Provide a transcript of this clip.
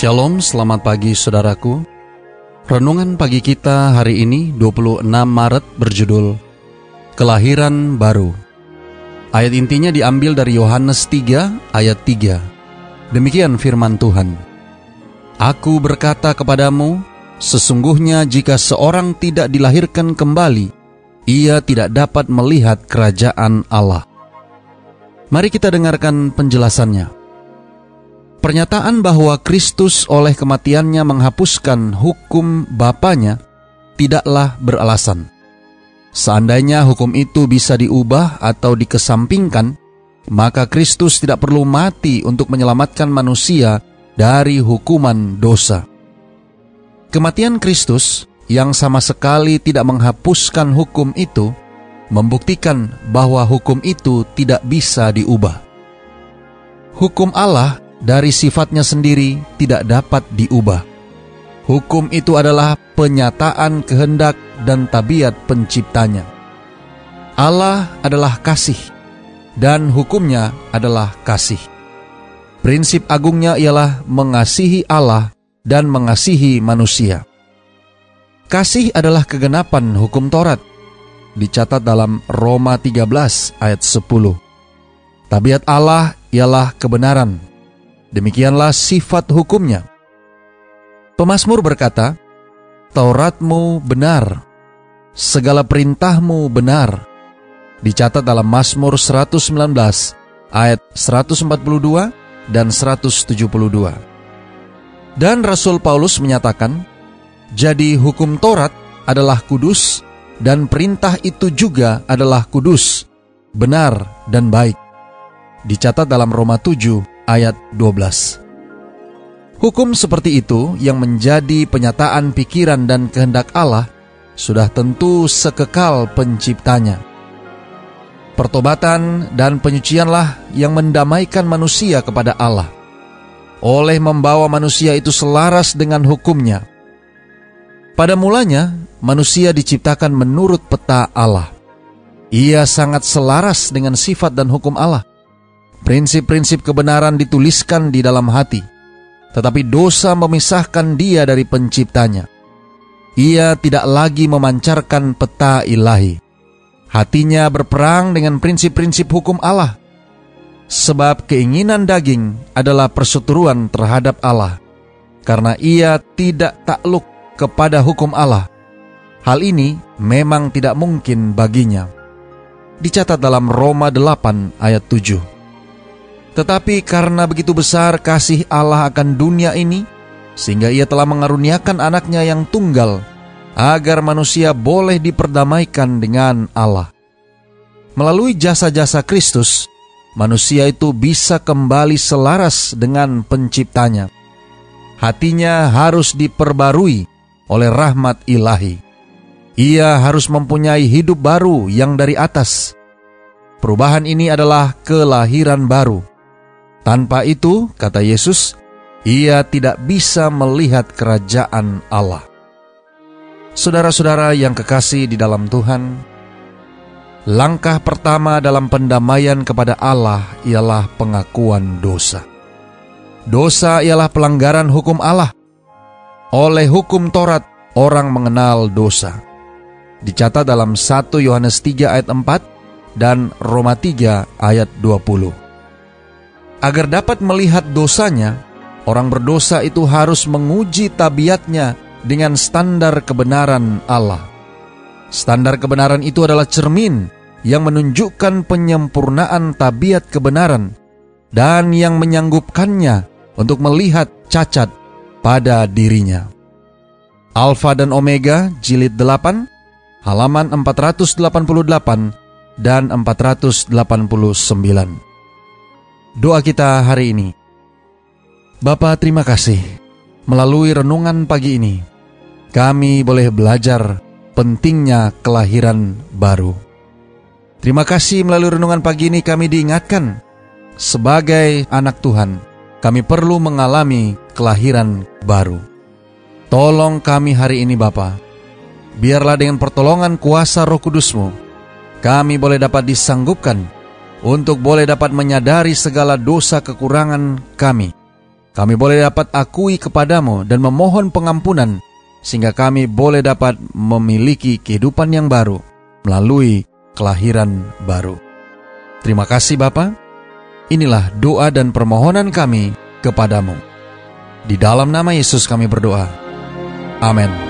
Shalom, selamat pagi saudaraku. Renungan pagi kita hari ini 26 Maret berjudul Kelahiran Baru. Ayat intinya diambil dari Yohanes 3 ayat 3. Demikian firman Tuhan. Aku berkata kepadamu, sesungguhnya jika seorang tidak dilahirkan kembali, ia tidak dapat melihat kerajaan Allah. Mari kita dengarkan penjelasannya. Pernyataan bahwa Kristus oleh kematiannya menghapuskan hukum Bapaknya tidaklah beralasan. Seandainya hukum itu bisa diubah atau dikesampingkan, maka Kristus tidak perlu mati untuk menyelamatkan manusia dari hukuman dosa. Kematian Kristus yang sama sekali tidak menghapuskan hukum itu membuktikan bahwa hukum itu tidak bisa diubah. Hukum Allah dari sifatnya sendiri tidak dapat diubah. Hukum itu adalah penyataan kehendak dan tabiat penciptanya. Allah adalah kasih, dan hukumnya adalah kasih. Prinsip agungnya ialah mengasihi Allah dan mengasihi manusia. Kasih adalah kegenapan hukum Taurat, dicatat dalam Roma 13 ayat 10. Tabiat Allah ialah kebenaran, Demikianlah sifat hukumnya. Pemasmur berkata, Tauratmu benar, segala perintahmu benar. Dicatat dalam Mazmur 119 ayat 142 dan 172. Dan Rasul Paulus menyatakan, jadi hukum Taurat adalah kudus dan perintah itu juga adalah kudus, benar dan baik. Dicatat dalam Roma 7 ayat 12. Hukum seperti itu yang menjadi penyataan pikiran dan kehendak Allah sudah tentu sekekal penciptanya. Pertobatan dan penyucianlah yang mendamaikan manusia kepada Allah, oleh membawa manusia itu selaras dengan hukumnya. Pada mulanya, manusia diciptakan menurut peta Allah. Ia sangat selaras dengan sifat dan hukum Allah. Prinsip-prinsip kebenaran dituliskan di dalam hati, tetapi dosa memisahkan dia dari penciptanya. Ia tidak lagi memancarkan peta ilahi. Hatinya berperang dengan prinsip-prinsip hukum Allah. Sebab keinginan daging adalah perseteruan terhadap Allah. Karena ia tidak takluk kepada hukum Allah. Hal ini memang tidak mungkin baginya. Dicatat dalam Roma 8 ayat 7. Tetapi karena begitu besar kasih Allah akan dunia ini, sehingga ia telah mengaruniakan anaknya yang tunggal, agar manusia boleh diperdamaikan dengan Allah. Melalui jasa-jasa Kristus, manusia itu bisa kembali selaras dengan penciptanya. Hatinya harus diperbarui oleh rahmat ilahi. Ia harus mempunyai hidup baru yang dari atas. Perubahan ini adalah kelahiran baru tanpa itu, kata Yesus, ia tidak bisa melihat kerajaan Allah. Saudara-saudara yang kekasih di dalam Tuhan, langkah pertama dalam pendamaian kepada Allah ialah pengakuan dosa. Dosa ialah pelanggaran hukum Allah. Oleh hukum Taurat, orang mengenal dosa. Dicatat dalam 1 Yohanes 3 ayat 4 dan Roma 3 ayat 20. Agar dapat melihat dosanya, orang berdosa itu harus menguji tabiatnya dengan standar kebenaran Allah. Standar kebenaran itu adalah cermin yang menunjukkan penyempurnaan tabiat kebenaran dan yang menyanggupkannya untuk melihat cacat pada dirinya. Alfa dan Omega jilid 8 halaman 488 dan 489. Doa kita hari ini. Bapa terima kasih melalui renungan pagi ini, kami boleh belajar pentingnya kelahiran baru. Terima kasih melalui renungan pagi ini kami diingatkan sebagai anak Tuhan, kami perlu mengalami kelahiran baru. Tolong kami hari ini Bapa. Biarlah dengan pertolongan kuasa roh kudusmu, kami boleh dapat disanggupkan untuk boleh dapat menyadari segala dosa kekurangan kami. Kami boleh dapat akui kepadamu dan memohon pengampunan sehingga kami boleh dapat memiliki kehidupan yang baru melalui kelahiran baru. Terima kasih Bapak. Inilah doa dan permohonan kami kepadamu. Di dalam nama Yesus kami berdoa. Amin.